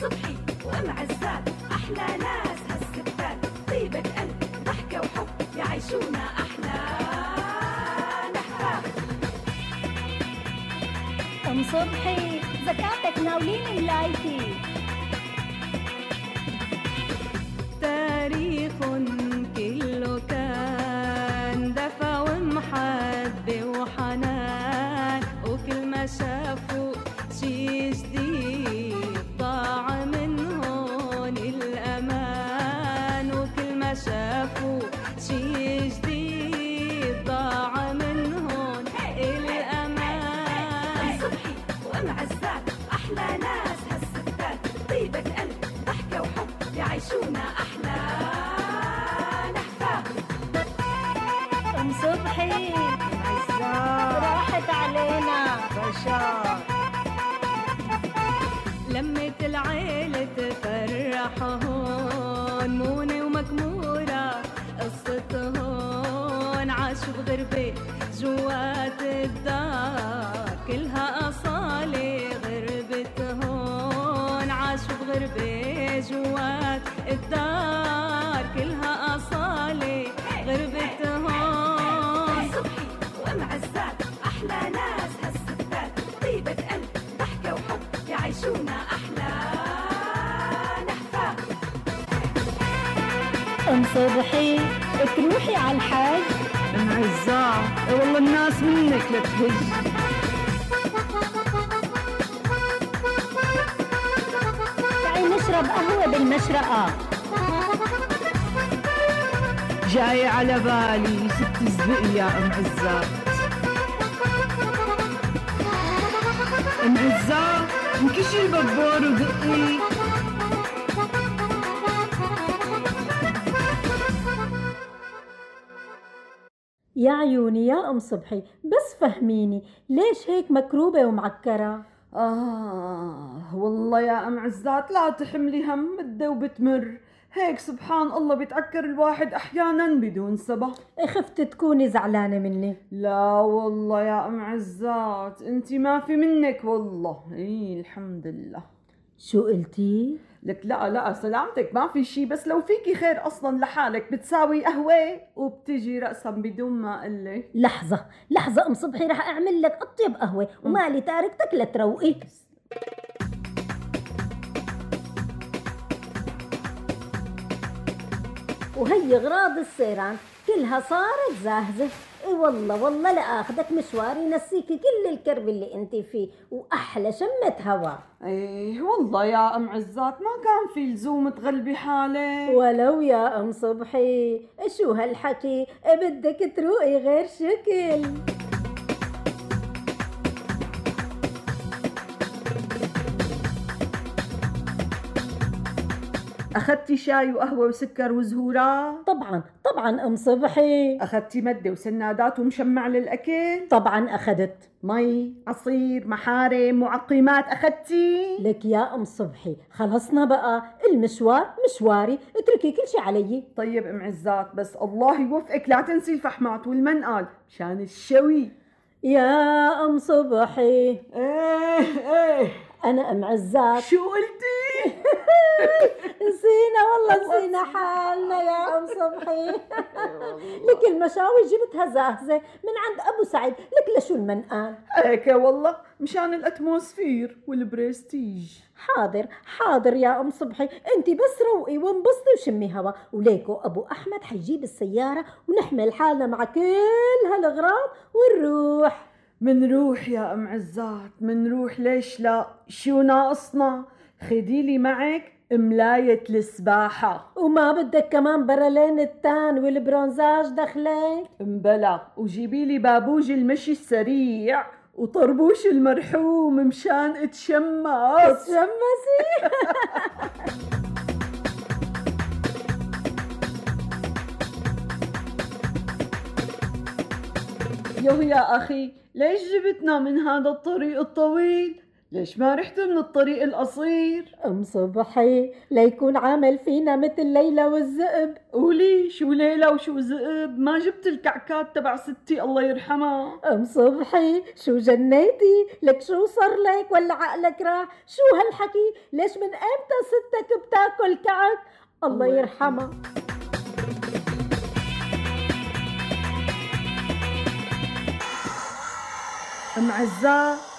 صبحي وام عزات أحلى ناس هالستات. طيبة قلب ضحكة وحب يعيشونا أحلى. نحفات ام صبحي؟ زكاتك ناولين اللايكي تاريخ كله كان دفى ومحبة العيلة تفرح هون مونة ومكمورة قصة هون عاشوا بغربة جوات الدار كلها صبحي تروحي على الحج انعزاع والله الناس منك لتهج تعي نشرب قهوة بالمشرقة. جاي على بالي ست زبق يا أم عزات أم عزات انكشي البابور ودقي. يا عيوني يا أم صبحي بس فهميني ليش هيك مكروبة ومعكرة؟ آه والله يا أم عزات لا تحملي هم بدها وبتمر هيك سبحان الله بيتعكر الواحد أحيانا بدون سبب. خفت تكوني زعلانة مني. لا والله يا أم عزات أنت ما في منك والله. إيه الحمد لله. شو قلتي؟ لك لا لا سلامتك ما في شي بس لو فيكي خير أصلا لحالك بتساوي قهوة وبتجي رأسا بدون ما أقلك. لحظة لحظة ام صبحي رح أعمل لك أطيب قهوة ومالي تاركتك لتروقي. وهي أغراض السيران. كلها صارت زاهزة. إي والله والله لاخذك مشوار ينسيكي كل الكرب اللي انت فيه وأحلى شمة هوا إيه والله يا أم عزات ما كان في لزوم تغلبي حالك؟ ولو يا أم صبحي شو هالحكي؟ بدك تروقي غير شكل. أخذتي شاي وقهوة وسكر وزهورات طبعا طبعا أم صبحي. أخذتي مدة وسنادات ومشمع للأكل؟ طبعا أخذت. مي عصير محارم معقمات أخذتي؟ لك يا أم صبحي. خلصنا بقى. المشوار مشواري. اتركي كل شي علي. طيب أم عزات بس الله يوفقك. لا تنسي الفحمات والمنقال مشان الشوي. يا أم صبحي. إيه إيه. أنا أم عزات شو قلتي؟ نسينا والله نسينا حالنا يا ام صبحي. لك المشاوي جبتها جاهزة من عند أبو سعيد. لك لشو المنقل؟ هيك والله مشان ال atmosphere والبرستيج. حاضر حاضر يا أم صبحي. أنت بس روقي وانبسطي وشمي هوا. وليكو أبو أحمد حيجيب السيارة ونحمل حالنا مع كل هالأغراض ونروح. منروح يا أم عزات منروح ليش لا؟ شو ناقصنا؟ خدي لي معك ملاية السباحة. وما بدك كمان برلين التان والبرونزاج دخلك مبلا. وجيبي لي بابوج المشي السريع. وطربوش المرحوم مشان اتشمس. تشمسي يوه يا أخي ليش جبتنا من هذا الطريق الطويل؟ ليش ما رحت من الطريق القصير؟ أم صبحي ليكون عامل فينا مثل ليلى والذئب. قولي شو ليلى وشو ذئب؟ ما جبت الكعكات تبع ستي الله يرحمها. أم صبحي شو جنيتي؟ لك شو صار لك؟ ولا عقلك راح. شو هالحكي؟ ليش من إمتى ستك بتاكل كعك؟ الله الله يرحمها. أم عزة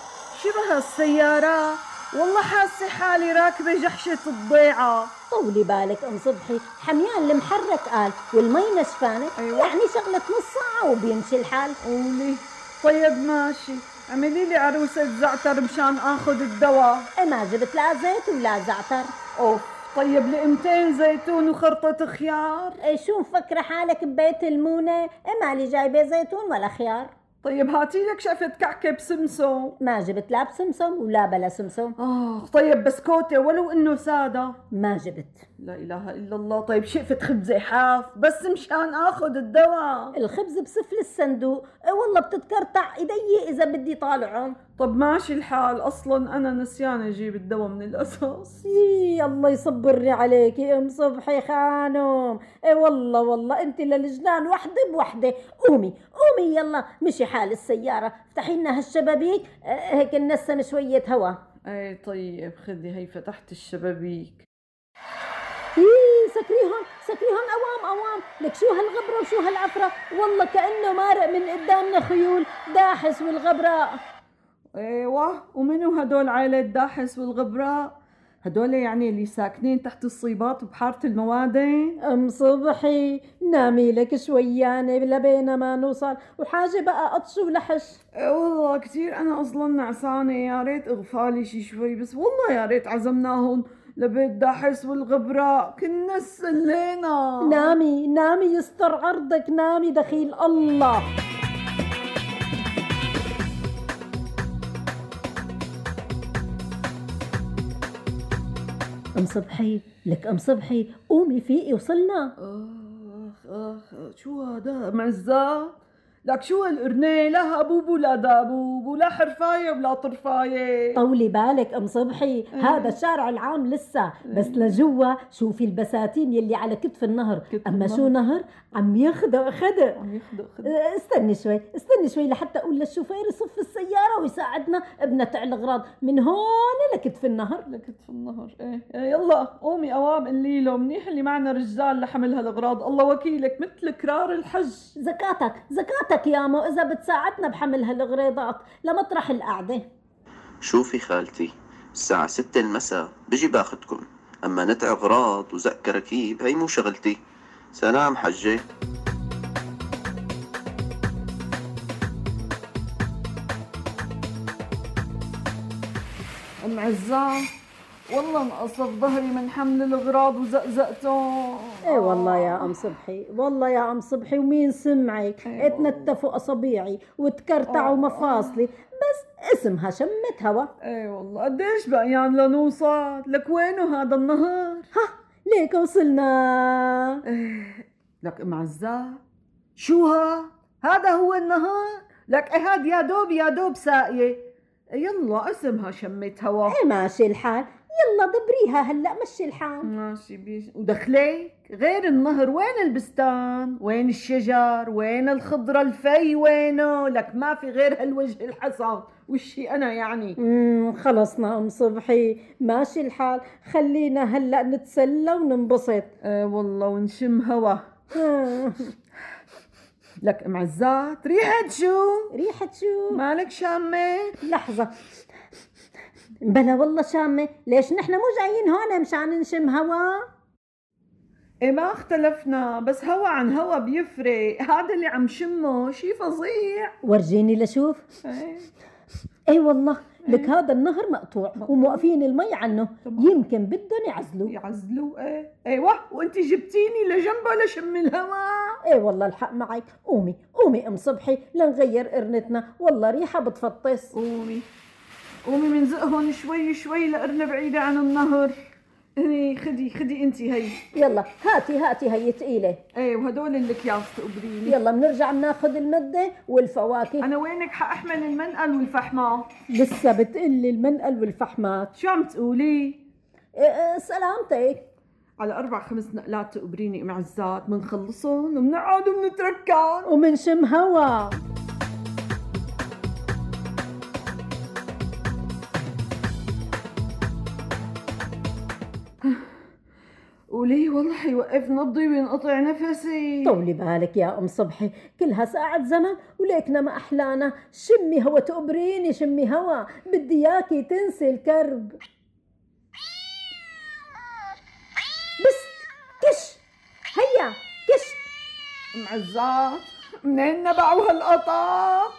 شبه السيارة؟ والله حاسة حالي راكبة جحشة الضيعة. طولي بالك أم صبحي حميان المحرك قال والمي نشفانه أيوة. يعني شغلة نص ساعة وبيمشي الحال. قولي طيب ماشي. اعملي لي عروسة زعتر مشان آخذ الدواء. إيه ما جبت لا زيت ولا زعتر. أوف. طيب لقمتين زيتون وخرطة خيار. إيه شو مفكرة حالك ببيت المونة. إيه مالي جايبة زيتون ولا خيار؟ طيب هاتي لك شقفة كعكة بسمسم. ما جبت لا بسمسم ولا بلا سمسم. آه طيب بسكوتة ولو إنه سادة. ما جبت. لا إله إلا الله. طيب شقفة خبزة حاف بس مشان آخذ الدواء. الخبز بسفل الصندوق. إيه والله بتتكرتع إيدي إذا بدي طالعهم. طب ماشي الحال. أصلا أنا نسيانة أجيب الدواء من الأساس. يي الله يصبرني عليكي أم صبحي خانم. اي والله والله أنت للجنان وحدة بوحدة. قومي قومي يلا. مشي حال السيارة. افتحي لنا هالشبابيك. آه، هيك ننسم شوية هوا. أي طيب خدي هي فتحت الشبابيك. يي سكريهم سكريهم أوام أوام. لك شو هالغبرة وشو هالعفرة؟ والله كأنه مارق من قدامنا خيول داحس والغبراء إيوه ومنو هدول عائلة داحس والغبراء هدول يعني اللي ساكنين تحت الصيبات بحارة الموادين؟ أم صبحي نامي لك شويانة لبينا ما نوصل. وحاجة بقى قطش ولحش. إيه والله كتير. أنا أصلا نعسانة يا ريت إغفالي شي شوي بس والله يا ريت عزمناهم. لبيت داحس والغبراء كنا سلينا. نامي نامي يستر عرضك نامي دخيل الله. أم صبحي لك أم صبحي قومي فيقي وصلنا. أخ أخ شو هذا معزات لك شو هالقرنة؟ لا هبوب ولا دابوب ولا حرفاية ولا طرفاية. طولي بالك أم صبحي. هذا الشارع العام لسه. بس لجوا شوفي البساتين يلي على كتف النهر. كتف أما النهر. شو نهر؟ عم يخدق خدق. عم يخدق خدق. آه، استني شوي استني شوي لحتى أقول للشوفير يصف السيارة ويساعدنا. بنتع الاغراض من هون لكتف النهر. لكتف النهر. إيه, إيه يلا قومي أوام قلي له منيح اللي معنا رجال لحمل هالأغراض. الله وكيلك مثل كرار الحج. زكاتك زكاتك. يا مو إذا بتساعدنا بحمل هالاغراضات لمطرح القعدة. شوفي خالتي الساعة ستة المساء بجي باخدكم أما نتع أغراض وزق كراكيب هي مو شغلتي. سلام حجة. أم عزام والله انقصف ظهري من حمل الأغراض وزقزقتهم. إيه والله يا أم صبحي والله يا أم صبحي ومين سمعك؟ إيه اتنتفوا أصابيعي وتكرتعوا آه، مفاصلي بس اسمها شمت هوا. إيه والله قديش بقيان لنوصل؟ لك وينه هذا النهر ليك وصلنا. لك ام عزام شو ها؟ هذا هو النهر لك إيه هاد يا دوب يا دوب ساقية. يلا اسمها شميت هوا. إيه ماشي الحال. يلا دبريها هلا مشي الحال. ماشي بيش ودخليك. غير النهر وين البستان؟ وين الشجر وين الخضرة؟ الفي؟ وينه؟ لك ما في غير هالوجه الحسن وشي أنا يعني. امم خلصنا ام صبحي. ماشي الحال. خلينا هلا نتسلى وننبسط. إيه والله ونشم هوا. لك ام عزات ريحة شو؟ ريحة شو؟ مالك شامة؟ لحظة. بلا والله شامة. ليش نحن مو جايين هون مشان نشم هوا؟ إيه ما اختلفنا بس هوا عن هوا بيفرق. هذا اللي عم شمه شي فظيع. ورجيني لشوف. إيه. اي والله. لك هذا النهر مقطوع وموقفين المي عنه. تمام. يمكن بدهم يعزلوا. يعزلوا إيه. إيوه وأنت جبتيني لجنبه لشم الهوا. اي والله الحق معك. قومي قومي ام صبحي لنغير قرنتنا. والله ريحة بتفطس. قومي. قومي منزقهم شوي شوي لقرنا بعيدة عن النهر. إيه خدي خدي انت هي. يلا هاتي هاتي هي تقيلة. إيه وهدول الاكياس تقبريني يلا بنرجع بناخذ المدة والفواكه. أنا وينك؟ حاحمل المنقل والفحمات لسه بتقلي المنقل والفحمات. شو عم تقولي؟ إيه، إيه، سلامتك. على أربع خمس نقلات تقبريني ام عزات بنخلصهم وبنقعد وبنتركان ومن شم هوا. قولي والله حيوقف نبضي وينقطع نفسي؟ طولي بالك يا أم صبحي كلها ساعة زمن وليكنا ما أحلانا. شمي هوا تقبريني شمي هوا بدي إياكي تنسي الكرب. بس كش هيا كش. ام عزات منين نبعوا هالقطط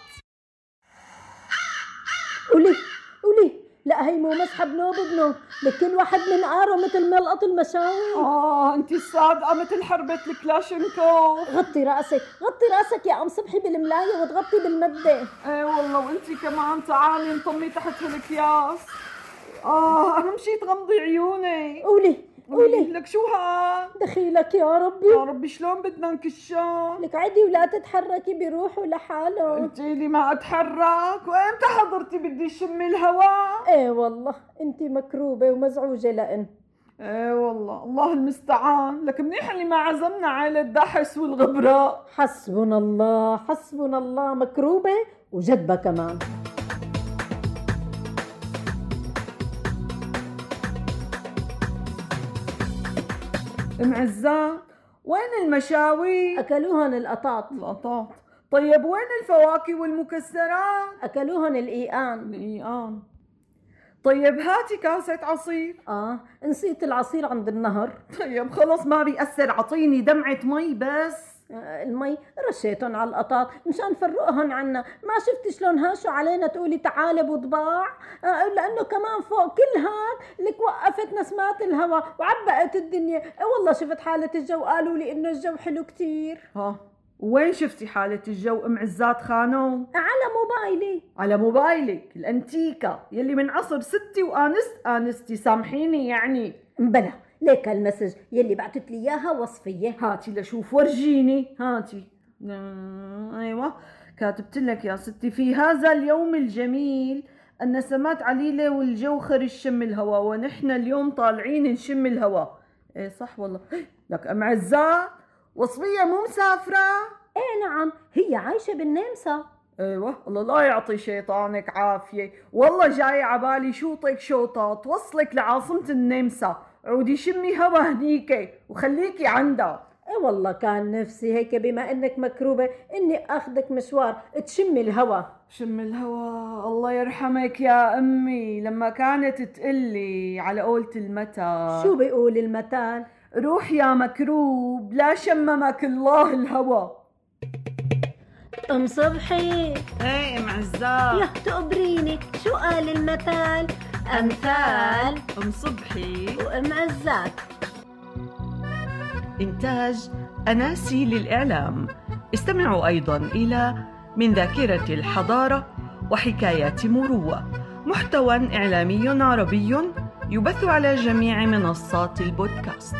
قولي قولي. لا هي مو مسحب نوب بنوب لكل واحد من قاره مثل ملقط المشاوي آه أنت الصادقة مثل حربة الكلاشينكوف. غطي رأسك غطي رأسك يا ام صبحي بالملاية وتغطي بالمدة. إيه والله وأنت كمان تعالي انطمي تحت هالأكياس. آه اهم شي تغمضي عيوني. قولي. قولي. لك شو هاد دخيلك يا ربي. يا ربي شلون بدنا نكشان لك عدي ولا تتحركي بيروحوا لحالهم قلتي لي ما أتحرك. وإمتى حضرتي بدي شم الهواء؟ إيه والله انت مكروبة ومزعوجة لأن. إيه والله الله المستعان. لك منيح اللي ما عزمنا عائلة دحس والغبراء. حسبنا الله حسبنا الله مكروبة وجدبه كمان. ام عزام وين المشاوي؟ أكلوهن القطاط القطاط طيب وين الفواكه والمكسرات؟ أكلوهن الايقان الإيقان طيب هاتي كاسة عصير. آه نسيت العصير عند النهر. طيب خلص ما بيأثر عطيني دمعة مي بس. المي رشيتهم على القطاط مشان فرقهن عنا. ما شفتي شلون هاشوا علينا تقولي تعالب وضباع آه، لأنه كمان فوق كل هاد لك وقفت نسمات الهواء وعبقت الدنيا. آه، والله شفت حالة الجو. قالوا لي إنه الجو حلو كتير. ها وين شفتي حالة الجو أم عزات خانو؟ على موبايلي. على موبايلك الانتيكا يلي من عصر ستي وآنسة آنستي. سامحيني يعني. بلا ليك هال message يلي بعتت لي إياها وصفية. هاتي لشوف ورجيني هاتي. آه، أيوه. كاتبت لك يا ستي في هذا اليوم الجميل النسمات عليلة والجو الشم الهواء ونحن اليوم طالعين نشم الهواء إيه صح والله. لك أم عزات وصفية مو مسافرة؟ إيه نعم. هي عايشة بالنمسا. أيوه. الله لا يعطي شيطانك عافية. والله جاي عبالي شوطك شوطة توصلك لعاصمة النمسا. عودي شمي هوا هنيكي وخليكي عندها إيه والله كان نفسي هيك بما إنك مكروبة إني آخذك مشوار. تشمي الهوا. شم الهوا. الله يرحمك يا أمي. لما كانت تقلي على قولة المثل شو بيقول المثل روح يا مكروب. لا شممك الله الهوا ام صبحي. إيه ام عزام يا تقبريني شو قال المثل أمثال. ام صبحي. وام عزات إنتاج أناسي للإعلام. استمعوا أيضا إلى من ذاكرة الحضارة وحكايات مروة. محتوى إعلامي عربي يبث على جميع منصات البودكاست.